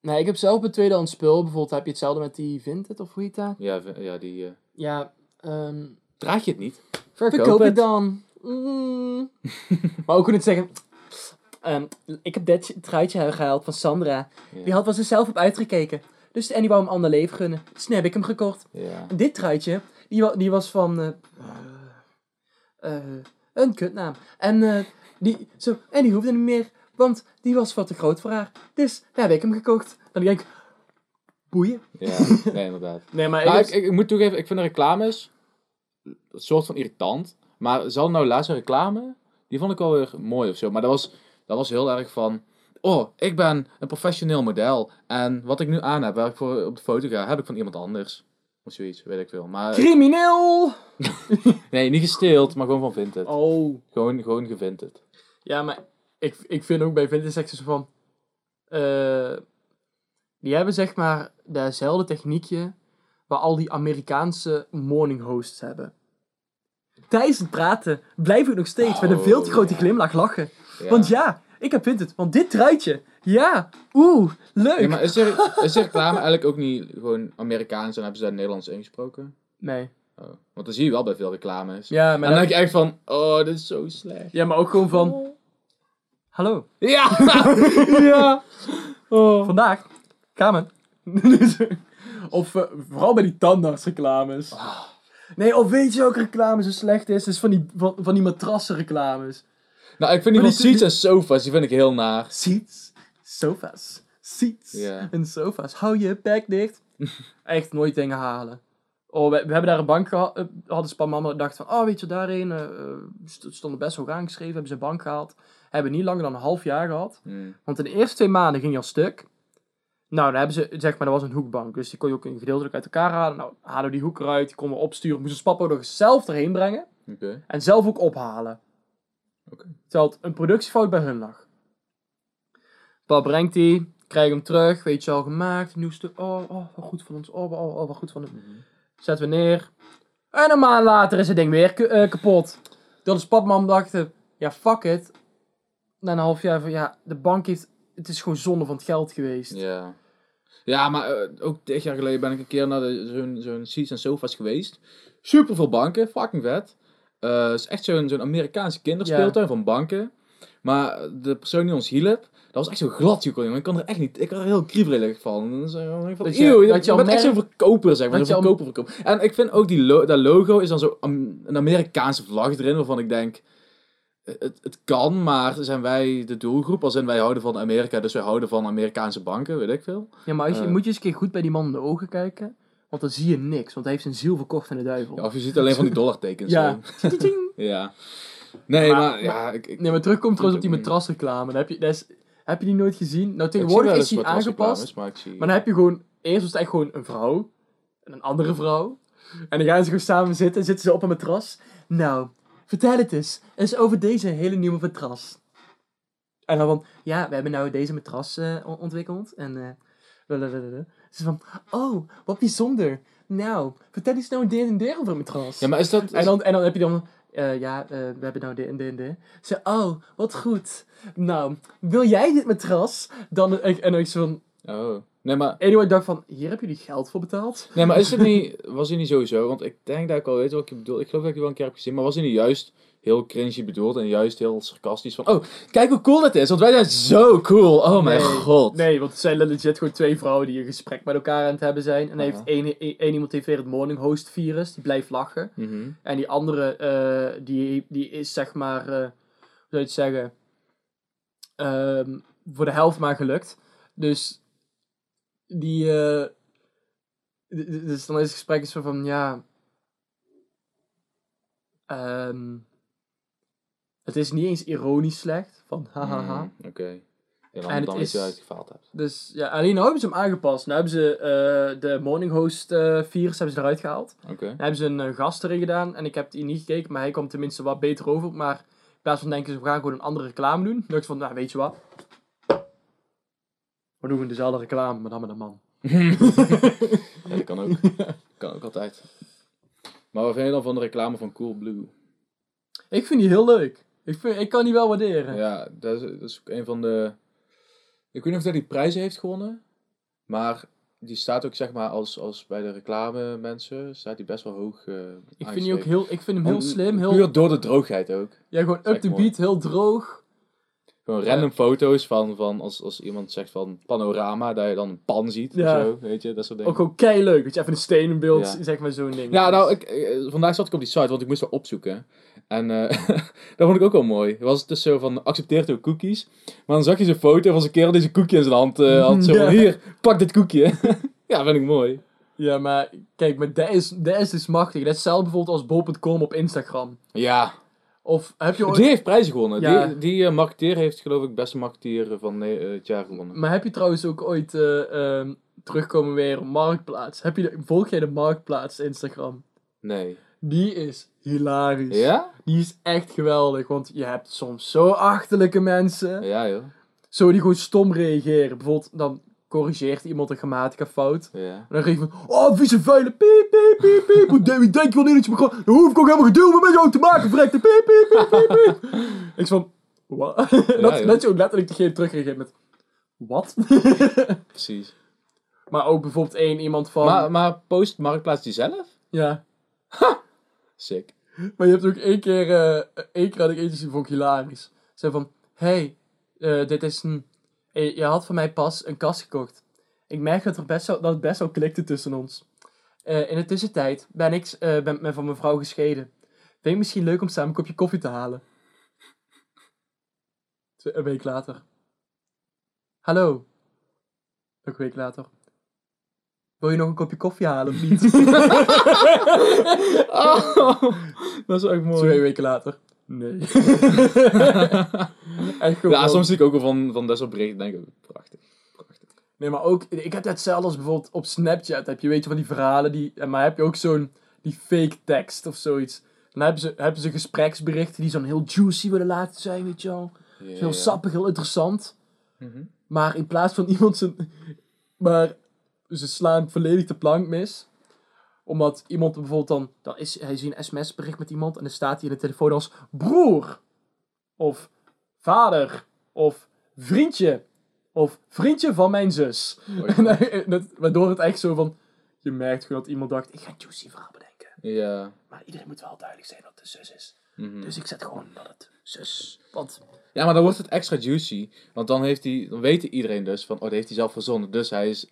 nee, ik heb zelf een tweedehands spul. Bijvoorbeeld heb je hetzelfde met die Vinted, of hoe heet dat? Ja, ja, die... eh Ja, ehm Draag je het niet? verkoop het dan. Mm. maar ook kunnen zeggen... ehm, ik heb dit truitje gehaald van Sandra. Ja. Die had was er zelf op uitgekeken. Dus, en die wou hem ander leven gunnen. Dus heb ik hem gekocht. Ja. En dit truitje, die, wa- die was van... eh, eh, een kutnaam. En, eh, die, zo, en die hoefde niet meer, want die was wat te groot voor haar. Dus daar heb ik hem gekocht. Dan denk ik, boeien. Ja, nee, inderdaad. Nee, maar Nou, ik, ik, ik, ik moet toegeven, ik vind de reclames een soort van irritant. Maar zal nou laatste reclame, die vond ik wel weer mooi of zo. Maar dat was, dat was heel erg van, oh, ik ben een professioneel model. En wat ik nu aan heb, waar ik voor op de foto ga, heb ik van iemand anders. Of zoiets, weet ik veel. Maar, crimineel! nee, niet gesteeld, maar gewoon van Vinted. Oh. Gewoon, gewoon gevinted. Ja, maar ik, ik vind ook bij Vintage van... eh, die hebben zeg maar dezelfde techniekje waar al die Amerikaanse morning hosts hebben. Tijdens het praten blijf ik nog steeds met een veel te Oh, grote glimlach lachen. Want ja, ik heb Vinted. Want dit truitje, ja, oeh, leuk. Ja, maar is, er, is de reclame eigenlijk ook niet gewoon Amerikaans en hebben ze daar Nederlands ingesproken? Nee. Oh. Want dan zie je wel bij veel reclames. Ja, en maar, dan dan- denk je echt van, oh, dit is zo slecht. ja, maar ook gewoon van... Hallo, Ja! ja! Oh. vandaag, Kamen. of eh, vooral bij die tandartsreclames. Nee, of weet je welke reclame zo slecht is? is van die, van, van die matrassenreclames. Nou, ik vind die van seats en sofa's, die vind ik heel naar. Seats, sofa's, seats en sofa's. Hou je bek dicht. Echt nooit dingen halen. Oh, we, we hebben daar een bank gehad. eh, hadden Span mama dacht van, oh weet je, daarin eh, eh, st- stonden best hoog aangeschreven. Hebben ze een bank gehaald. Hebben niet langer dan een half jaar gehad. Hmm. Want in de eerste twee maanden ging je al stuk. Nou, dan hebben ze, zeg maar, dat was een hoekbank. Dus die kon je ook een gedeeltelijk uit elkaar halen. Nou, halen we die hoek eruit. Die konden we opsturen. Moesten Spappo nog zelf erheen brengen. En zelf ook ophalen. Oké. Terwijl het een productiefout bij hun lag. Pap brengt die. Krijg hem terug. Weet je al gemaakt. Nieuw stuk. Oh, oh, wat goed van ons. Oh, oh, oh wat goed van hem. Mhm. Zetten we neer. En een maand later is het ding weer eh, kapot. Dat de papman dachten, ja fuck it. Na een half jaar van, ja, de bank heeft, het is gewoon zonde van het geld geweest. Ja. Ja, maar eh, ook tig jaar geleden ben ik een keer naar zo'n zo'n seats en sofa's geweest. Super veel banken, fucking vet. Eh, Het is echt zo'n zo'n Amerikaanse kinderspeeltuin van banken. Maar de persoon die ons hielp, dat was echt zo glad, jongen. Ik kon er echt niet, ik had er heel kriebelig van. Dus, eh, ik van Dat je- eeuw, dat bent echt zo'n verkoper, zeg maar. dat Zo'n verkoper, verkoper. En ik vind ook die lo- dat logo is dan zo een Amerikaanse vlag erin, waarvan ik denk... Het, het kan, maar zijn wij de doelgroep? Als in wij houden van Amerika, dus wij houden van Amerikaanse banken, weet ik veel. Ja, maar als je, Eh. moet je eens een keer goed bij die man in de ogen kijken. Want dan zie je niks, want hij heeft zijn ziel verkocht aan de duivel. Ja, of je ziet alleen van die dollartekens. Ja. ja. Nee, Maar- maar, ja, ik, ik, Nee, maar terugkomt trouwens op die matrasreclame. Dan heb, je, dat is, heb je die nooit gezien? Nou, tegenwoordig is die aangepast. Maar, ik zie... Maar dan heb je gewoon... Eerst was het echt gewoon een vrouw. En een andere vrouw. En dan gaan ze gewoon samen zitten. En zitten ze op een matras. Nou, vertel het eens. Eens over deze hele nieuwe matras. En dan van... Ja, we hebben nou deze matras eh, on- ontwikkeld. En... lalalala. Ze van... Oh, wat bijzonder. Nou, vertel eens nou een dit en dit over een matras. Ja, maar is dat... En dan, en dan heb je dan, eh, ja, we hebben nou dit en dit en dit. Ze, oh, wat goed. Nou, wil jij dit matras? Dan, en, en dan ik zo van, Oh. Nee, maar, anyway, ik dacht van, hier heb jullie geld voor betaald. nee, maar is het niet... Was hij niet sowieso? Want ik denk dat ik al weet wat je bedoelt. Ik geloof dat ik je wel een keer heb gezien. Maar was hij niet juist heel cringy bedoeld en juist heel sarcastisch van... Oh, kijk hoe cool het is. Want wij zijn zo cool. Oh mijn god. Nee, want het zijn legit gewoon twee vrouwen die een gesprek met elkaar aan het hebben zijn. En dan heeft één, één, één iemand heeft weer het morning host virus, die blijft lachen. Mhm. En die andere, eh, die, die is zeg maar, eh, hoe zou je het zeggen, ehm, voor de helft maar gelukt. Dus die, eh, d- d- dus dan is het gesprek zo van, ja, ehm, het is niet eens ironisch slecht, van hahaha. Mm, Oké. Dan, En het dan is- je gefaald hebt. Dus ja, alleen nu hebben ze hem aangepast. Nu hebben ze eh, de morning host eh, virus hebben ze eruit gehaald. Oké. Hebben ze een gast erin gedaan en ik heb die niet gekeken, maar hij komt tenminste wat beter over. Maar in plaats van denken ze, we gaan gewoon een andere reclame doen, dacht ik van, nou weet je wat. We doen dezelfde reclame, maar dan met een man. Ja, dat kan ook. kan ook altijd. Maar wat vind je dan van de reclame van Cool Blue? Ik vind die heel leuk. Ik, vind, ik kan die wel waarderen. Ja, dat is, dat is ook een van de... Ik weet niet of hij die prijzen heeft gewonnen. Maar die staat ook zeg maar als, als bij de reclame mensen, staat die best wel hoog eh ik, vind die ook heel, ik vind hem heel slim, heel, Puur door de droogheid ook. ja, gewoon up to mooi. beat, heel droog. Gewoon random foto's van, van als, als iemand zegt van panorama, dat je dan een pan ziet Ja. of zo, weet je, dat soort dingen. Ook gewoon kei leuk, dat je even een steen in beeld, Ja. zeg maar zo'n ding. Ja, nou, ik, eh, vandaag zat ik op die site, want ik moest wel opzoeken. En eh dat vond ik ook wel mooi. Het was dus zo van, accepteert ook cookies. Maar dan zag je zo'n foto van zo'n kerel die zijn koekje in zijn hand eh, had. Zo van, Ja. hier, pak dit koekje. ja, vind ik mooi. Ja, maar kijk, maar dat is, dat is dus machtig. Dat is hetzelfde bijvoorbeeld als bol.com op Instagram. Ja, Of heb je ooit... die heeft prijzen gewonnen. Ja. Die, die eh, marketeer heeft geloof ik beste marketeer van eh, het jaar gewonnen. Maar heb je trouwens ook ooit eh, ehm, terugkomen weer op Marktplaats? Heb je de, volg jij de Marktplaats Instagram? Nee. Die is hilarisch. Ja? Die is echt geweldig, want je hebt soms zo achterlijke mensen. Ja, joh. Zo die gewoon stom reageren. Bijvoorbeeld, dan corrigeert iemand een grammatica fout. Ja. En dan reageert van, oh, vieze vuile, piep, piep, piep, piep. Hoe denk- je wel niet dat je me gewoon... Dan hoef ik ook helemaal geduwd met jou te maken, verrekte, piep, piep, piep, piep, piep. ik van, wat? dat, joh. dat je ook letterlijk degene terugreageert met, wat? Precies. maar ook bijvoorbeeld één iemand van, Maar, maar post Marktplaats die zelf? ja. Sick. Maar je hebt ook één keer, eh één keer had ik eentje gezien, vond ik hilarisch. Zei van, hey, eh, dit is een, je had van mij pas een kast gekocht. Ik merk dat, er best wel, dat het best wel klikte tussen ons. Eh, in de tussentijd ben ik eh, ben, ben van mijn vrouw gescheiden. Vind je het misschien leuk om samen een kopje koffie te halen? Twee- Een week later. Hallo. Ook een week later. Wil je nog een kopje koffie halen of niet? Oh, dat is echt mooi. Twee weken later. Nee. Echt gewoon. Ja, soms zie ik ook wel van, van soort berichten en denk ik, prachtig. prachtig. Nee, maar ook, ik heb hetzelfde als bijvoorbeeld op Snapchat. Heb je, weet je, van die verhalen, die, maar heb je ook zo'n, die fake tekst of zoiets. Dan hebben ze, hebben ze gespreksberichten die zo'n heel juicy willen laten zijn, weet je wel. Heel sappig, heel interessant. Mhm. Maar in plaats van iemand zijn, maar ze slaan volledig de plank mis. Omdat iemand bijvoorbeeld dan, dan is, hij een sms-bericht met iemand en dan staat hij in de telefoon als broer. Of vader. Of vriendje. Of vriendje van mijn zus. Dat, waardoor het echt zo van, je merkt gewoon dat iemand dacht, ik ga een juicy verhaal bedenken. Ja. Maar iedereen moet wel duidelijk zijn dat het de zus is. mhm. Dus ik zet gewoon dat het zus. Want, Ja, maar dan wordt het extra juicy. Want dan, heeft hij, dan weet iedereen dus van, oh, dat heeft hij zelf verzonnen. Dus hij is.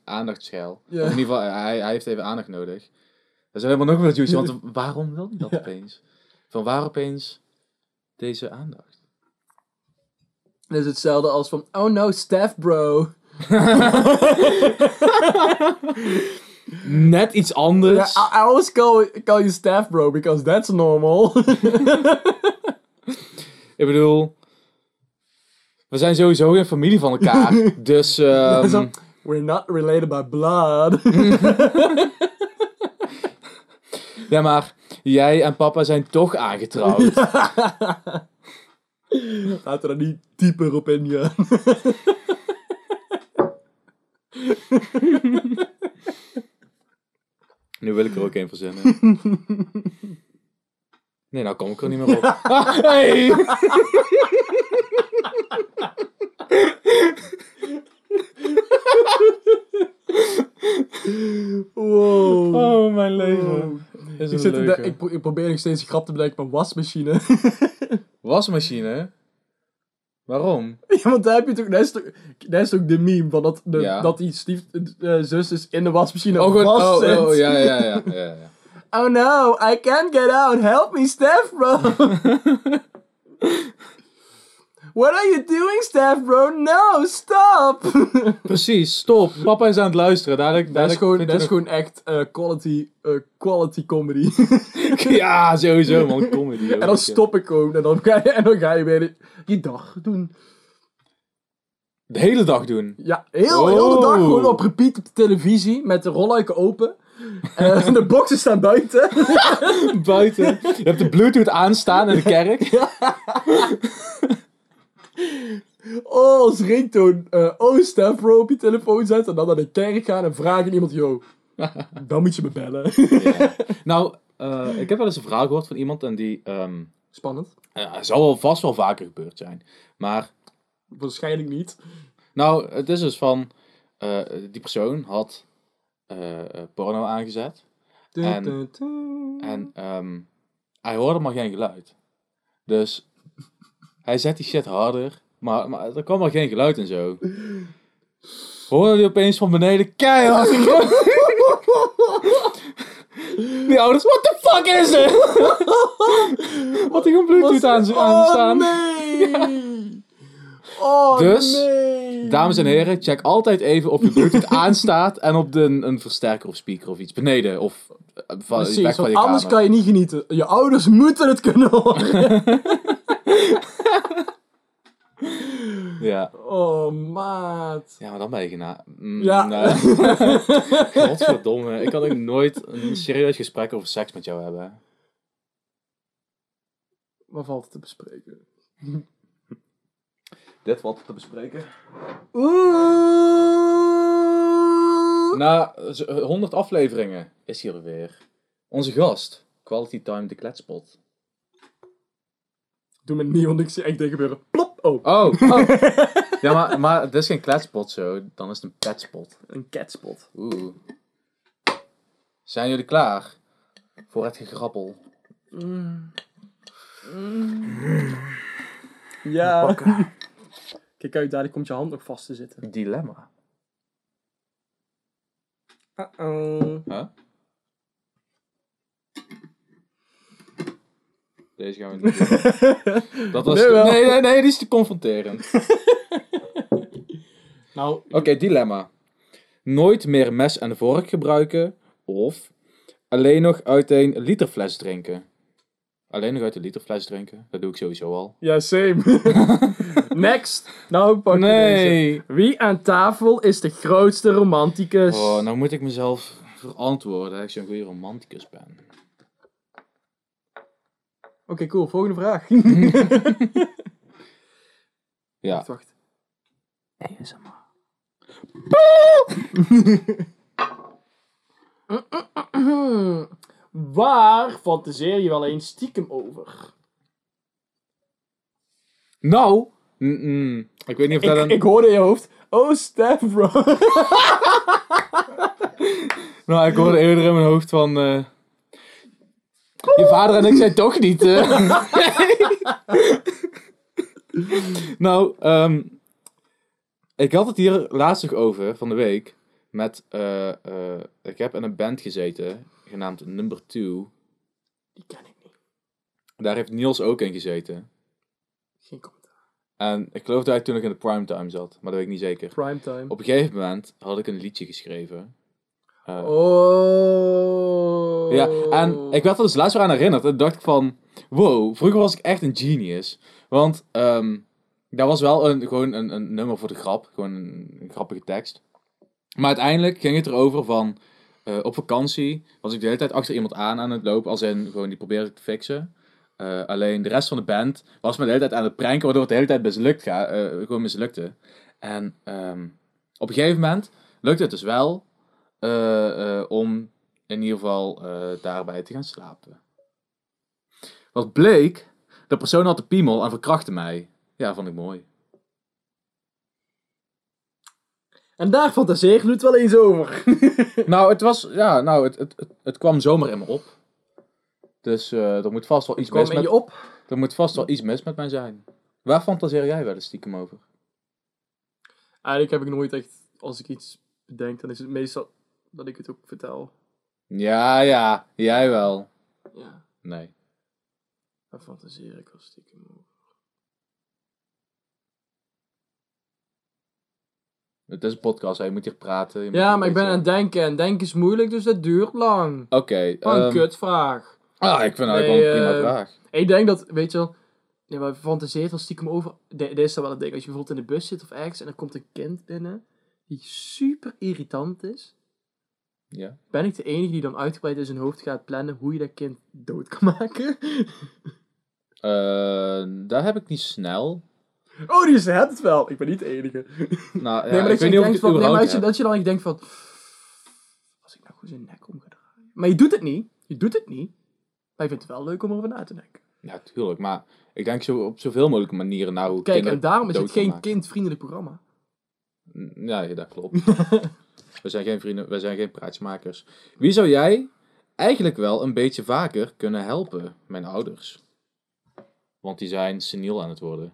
Ja. Of in ieder geval, hij, hij heeft even aandacht nodig. Dat is helemaal nog meer juicy, want waarom wil hij dat Ja. opeens? Van waar opeens deze aandacht? dat is hetzelfde als van, oh no, staff bro. Net iets anders. I, I always call, call you staff bro because that's normal. Ik bedoel, we zijn sowieso geen familie van elkaar. dus, Zo, We're not related by blood. ja, maar jij en papa zijn toch aangetrouwd. We er niet dieper op ingaan. Nu wil ik er ook een verzinnen. Nee, nou kom ik er niet meer op. Ah, hey! Wow. Oh, mijn leven. Wow. Is Ik, zit de- leuke. ik, pro- ik probeer nog steeds een grap te bedenken van wasmachine. Wasmachine? Waarom? ja, want daar heb je toch, dat is toch, dat is toch de meme van dat, de, Ja. dat die stief, eh, zus is in de wasmachine Oh, vast Oh, zit. oh, ja, ja, ja. ja, ja. Oh no, I can't get out. Help me, Steph, bro. What are you doing, Steph, bro? No, stop. Precies, stop. Papa is aan het luisteren. Dadelijk, dat is gewoon, dat is gewoon echt eh, quality, eh, quality comedy. Ja, sowieso, man. Comedy. en dan stop ik gewoon en dan ga je, en dan ga je weer je dag doen. De hele dag doen. Ja, heel, heel de dag Oh. gewoon op repeat op de televisie met de rolluiken open. En de boxen staan buiten. Buiten. Je hebt de bluetooth aanstaan in de kerk. Oh, als ringtone. eh, oh, bro, op je telefoon zetten. En dan naar de kerk gaan en vragen iemand, yo, dan moet je me bellen. Ja. Nou, eh, ik heb wel eens een verhaal gehoord van iemand en die... ehm Spannend. ja, het zal wel vast wel vaker gebeurd zijn. Maar, Waarschijnlijk niet. nou, het is dus van... eh, die persoon had eh, eh, porno aangezet. En-. En ehm, hij hoorde maar geen geluid. Dus hij zet die shit harder. Maar, maar er kwam maar geen geluid en zo. Hoorde hij opeens van beneden keihard. Die ouders, what the fuck is er? Had hij gewoon bluetooth aan, aan staan. Oh, nee. Oh, Dus, nee. Dames en heren, check altijd even of je bluetooth aanstaat en op de, een versterker of speaker of iets beneden. Of eh, van, Precies, weg van want je anders kamer. kan je niet genieten. Je ouders moeten het kunnen horen. Ja. Oh, maat. Ja, maar dan ben je gena... Mm, Ja. nee. Godverdomme. Ik kan ook nooit een serieus gesprek over seks met jou hebben. Wat valt er te bespreken? Dit valt te bespreken. Oeh. Na z- 100 afleveringen is hier weer onze gast. Quality Time, de kletspot. Doe me niet, want ik zie echt dingen gebeuren. Plop. Oh. Oh, oh. Ja, maar, maar het is geen kletspot zo. Dan is het een petspot. Een catspot. Oeh. Zijn jullie klaar? Voor het gegrappel. Ja. Kijk uit, dadelijk komt je hand nog vast te zitten. Dilemma. Uh-oh. Huh? Deze gaan we niet doen. Dat was... Nee. Nee, nee, nee, die is te confronterend. Nou, Oké, dilemma. Nooit meer mes en vork gebruiken of alleen nog uit een literfles drinken. Alleen nog uit een literfles drinken? Dat doe ik sowieso al. ja, same. Next. Nou, pak deze. Nee! Wie aan tafel is de grootste romanticus? Oh, nou moet ik mezelf verantwoorden dat ik zo'n goede romanticus ben. Oké, cool. Volgende vraag. Ja. Wacht, wacht. Waar fantaseer je wel eens stiekem over? Nou, mm, mm, ik weet niet of dat Ik, een... ik hoorde in je hoofd. Oh, Steph, bro. Nou, ik hoorde eerder in mijn hoofd van... eh, je vader en ik zijn toch niet... eh. nou, ehm, ik had het hier laatst nog over, van de week, met... eh, eh, ik heb in een band gezeten, genaamd Number 2. Die ken ik niet. Daar heeft Niels ook in gezeten. Geen commentaar. En ik geloof dat hij toen nog in de primetime zat, maar dat weet ik niet zeker. Primetime. Op een gegeven moment had ik een liedje geschreven. Eh, Oh. Ja, en ik werd er dus laatst weer aan herinnerd. En dacht ik van, wow, vroeger was ik echt een genius. Want ehm dat was wel een, gewoon een, een nummer voor de grap. Gewoon een, een grappige tekst. Maar uiteindelijk ging het erover van... eh, op vakantie was ik de hele tijd achter iemand aan aan het lopen. Als in, gewoon die probeerde ik te fixen. Eh, alleen de rest van de band was me de hele tijd aan het pranken. Waardoor het de hele tijd mislukt ga, gewoon mislukte. En ehm, op een gegeven moment lukte het dus wel... eh, eh, om in ieder geval eh, daarbij te gaan slapen. Wat bleek... De persoon had de piemel en verkrachtte mij. Ja, vond ik mooi. En daar fantaseer je het wel eens over. nou, het was, ja, nou, het, het, het, het kwam zomaar in me op. Dus eh, er moet vast wel iets mis in met, je op? er moet vast wel iets mis met mij zijn. Waar fantaseer jij wel eens stiekem over? Eigenlijk heb ik nooit echt, als ik iets bedenk, dan is het meestal dat ik het ook vertel. Ja, ja, jij wel. Ja, Nee. daar fantaseer ik wel stiekem over. Het is een podcast, hè. je moet hier praten. je Ja, maar ik ben aan het denken en denken is moeilijk, dus dat duurt lang. Oké. Wat een ehm, kutvraag. ah, ik vind het eigenlijk wel een prima eh, vraag. Ik denk dat, weet je wel, nee, maar fantaseert wel stiekem over. Dit is dan wel het ding. Als je bijvoorbeeld in de bus zit of ergens en er komt een kind binnen die super irritant is. Ja. Ben ik de enige die dan uitgebreid in zijn hoofd gaat plannen hoe je dat kind dood kan maken? Eh, daar heb ik niet snel. Oh, die zegt het wel. Ik ben niet de enige. Nou, ja, nee, maar ik weet niet of ik van, nee, maar je, dat je dan echt denkt van. Als ik nou gewoon zijn nek om ga draaien. Maar je doet het niet. Je doet het niet. Maar je vindt het wel leuk om erover na te denken. Ja, tuurlijk. Maar ik denk zo op zoveel mogelijke manieren naar hoe Kijk, en daarom is het geen maken. kindvriendelijk programma. Ja, dat klopt. we zijn geen vrienden, we zijn geen praatjesmakers. Wie zou jij eigenlijk wel een beetje vaker kunnen helpen? Mijn ouders. Want die zijn seniel aan het worden.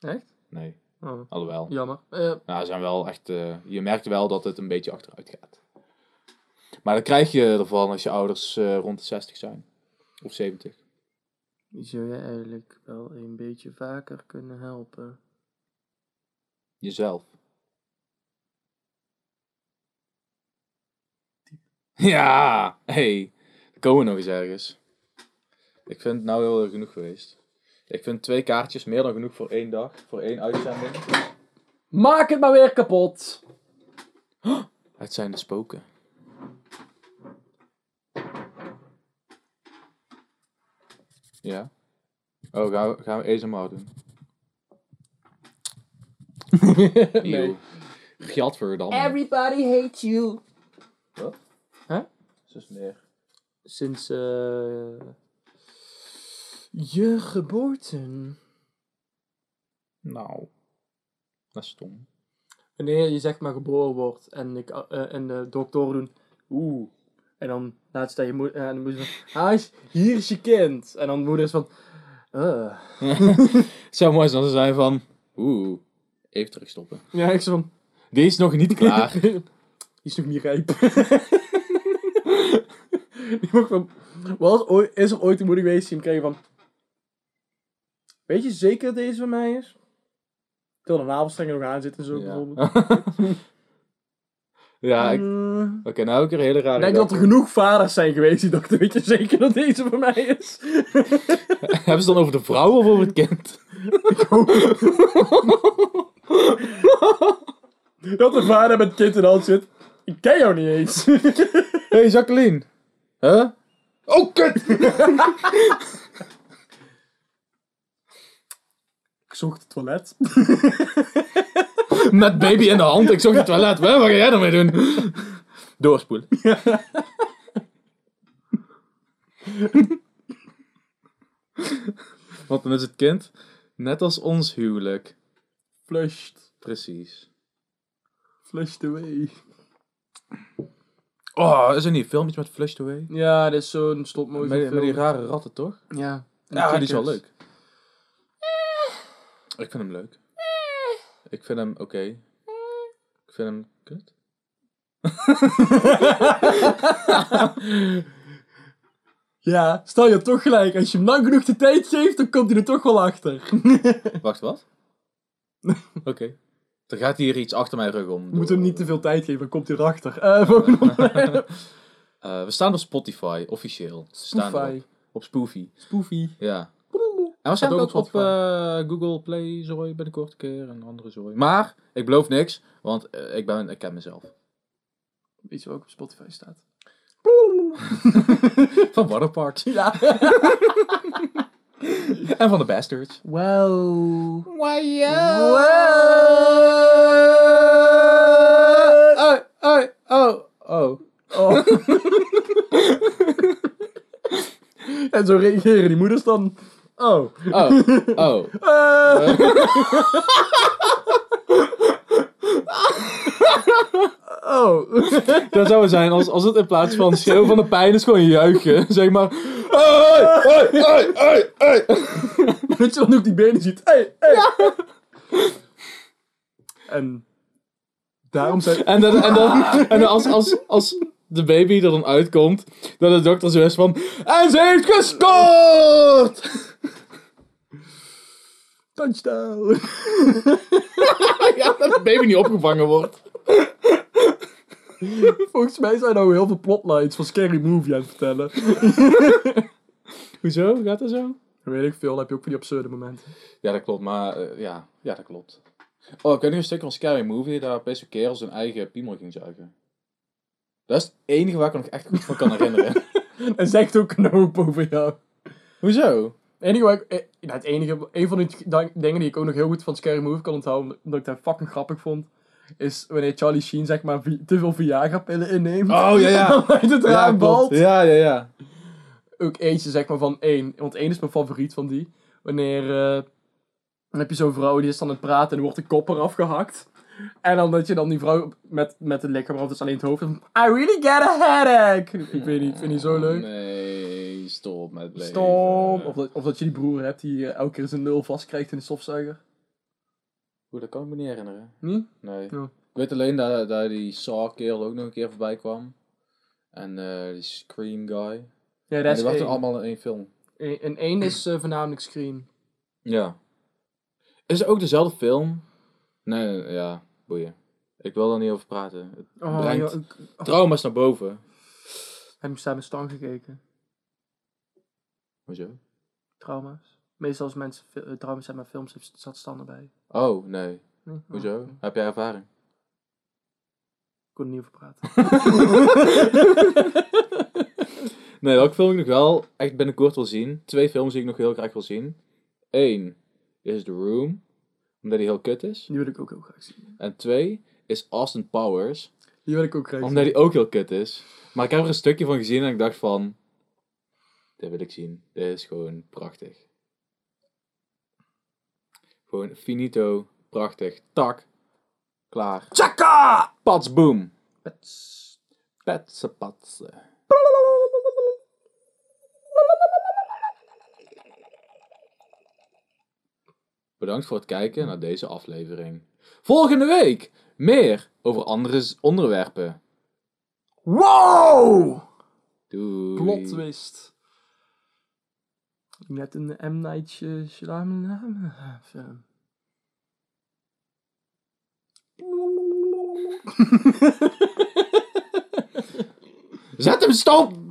Echt? Nee, Oh, alhoewel. jammer. Eh, Nou, ze zijn wel echt, eh, je merkt wel dat het een beetje achteruit gaat. Maar dan krijg je ervan als je ouders eh, rond de 60 zijn. Of 70. die zou je eigenlijk wel een beetje vaker kunnen helpen. Jezelf. Ja, hey. Dan komen we nog eens ergens. Ik vind het nou wel genoeg geweest. Ik vind twee kaartjes meer dan genoeg voor één dag. Voor één uitzending. Maak het maar weer kapot! Het zijn de spoken. Ja. Oh, gaan we, gaan we ASMR doen? nee. Eeuw. Gadverdamme. Everybody hates you. Wat? Zus neer. Sinds eh je geboorte. Nou. Dat is stom. Wanneer je zeg maar geboren wordt en, ik, eh, en de doktoren doen oeh. En dan laat ze dat je moeder, en de moeder van, ah, is- hier is je kind. En dan de moeder is van, uh. Het zou mooi zijn als ze zijn van... Oeh, even terugstoppen. Ja, ik zo van, Die is nog niet klaar. Die is nog niet rijp. Die van, ooit- is er ooit een moeder geweest die hem kreeg van... Weet je zeker dat deze van mij is? Terwijl de navelstrengen nog aan zitten zo Ja. bijvoorbeeld. ja, ik... Mm. Oké, nou heb ik er een hele rare Ik denk dat er genoeg vaders zijn geweest die dachten, weet je zeker dat deze van mij is? Hebben ze het dan over de vrouw of over het kind? dat de vader met het kind in de hand zit. Ik ken jou niet eens. hey, Jacqueline. Huh? Oh, kut! ik zocht het toilet. Met baby in de hand. Ik zocht het toilet. Hè? Wat ga jij ermee doen? Doorspoelen. Want dan is het kind net als ons huwelijk. Flushed. Precies. Flushed away. Oh, is er niet filmpjes met Flushed Away? Ja, dat is zo'n stop motion Met, met die film. rare ratten, toch? Ja. Ja, die is wel leuk. Ik vind hem leuk. Ik vind hem oké. Ik vind hem kut. Ja, stel je toch gelijk. Als je hem lang genoeg de tijd geeft, dan komt hij er toch wel achter. Wacht, wat? Oké. Er gaat hier iets achter mijn rug om. We moeten hem niet te veel tijd geven, dan komt hij erachter. Eh. Eh, we staan op Spotify, officieel. We staan Spoofy. erop. Op Spoofy. Spoofy. Ja. En waarschijnlijk Staat ook op eh, Google Play zooi binnenkort een keer en andere zooi. Maar ik beloof niks, want ik, ben, ik ken mezelf. Weet je wat ook op Spotify staat? Van Waterparks. Ja. en van de Bastards. Wow. Wow. Wow. Oh, oh, oh, oh. Oh. en zo reageren die moeders dan. Oh. Oh, oh. Eh. oh. Dat zou het zijn als, als het in plaats van schreeuwen van de pijn is gewoon juichen. Zeg maar. Hey, hey, hey, hey, hey. Dat je dan ook die benen ziet. Hey, hey. En daarom zijn... En dan, en dan, en dan als, als, als de baby er dan uitkomt, dat de dokter zo is van. En ze heeft gescoord! Touchdown. Ja, dat de baby niet opgevangen wordt. Volgens mij zijn nou heel veel plotlines van Scary Movie aan het vertellen. Hoezo? Gaat dat zo? Weet ik veel, dan heb je ook van die absurde momenten. Ja, dat klopt, maar eh, ja, ja, dat klopt. Oh, ik weet nog een stuk van Scary Movie, daar best kerel zijn eigen piemel ging zuigen. Dat is het enige waar ik me nog echt goed van kan herinneren. En zegt ook een hoop over jou. Hoezo? Ik, eh, nou, het enige, een van de dingen die ik ook nog heel goed van Scary Movie kan onthouden, omdat ik dat fucking grappig vond, is wanneer Charlie Sheen zeg maar te veel Viagra-pillen inneemt. Oh, ja, ja. Uit het raam valt. Ja, ja, ja. Ook eentje zeg maar van één, want één is mijn favoriet van die. Wanneer, eh, dan heb je zo'n vrouw die is dan aan het praten en er wordt de kop eraf gehakt. En dan dat je dan die vrouw met, met het lichaam eraf, dus alleen het hoofd. en I really get a headache. Ik weet niet, ik vind die zo leuk. Nee, stop met leven. Stom. Of dat, of dat je die broer hebt die eh, elke keer zijn nul vastkrijgt in de stofzuiger. Oeh, dat kan ik me niet herinneren. Niet? Nee. Ja. Ik weet alleen dat, dat die Saw-kerel ook nog een keer voorbij kwam. En eh, die Scream guy. Ja, En dat is die waren één. allemaal in één film. Eén- En één is eh, voornamelijk Scream. Ja. Is het ook dezelfde film? Nee, nee, ja, boeien. Ik wil er niet over praten. Het Oh, brengt joh, ik oh, trauma's naar boven. heb je samen stang gekeken. Hoezo? Trauma's. Meestal als mensen eh, trauma's hebben met films, zat Stan erbij. Oh, nee. Nee? Oh, Hoezo? Heb jij ervaring? Ik kon er niet over praten. Nee, welke film ik nog wel echt binnenkort wil zien. Twee films die ik nog heel graag wil zien. Eén is The Room, omdat die heel kut is. Die wil ik ook heel graag zien. En twee is Austin Powers, Die wil ik ook graag zien. omdat die ook heel kut is. Maar ik heb er een stukje van gezien en ik dacht van... Dit wil ik zien. Dit is gewoon prachtig. Gewoon finito, prachtig. Tak. Klaar. Chaka! Pats, boom. Pets. Petse patse. Bedankt voor het kijken naar deze aflevering. Volgende week meer over andere onderwerpen. Wow! Doei. Plot twist. Net een M. Night Sh- Shyamalan film. Zet hem stop!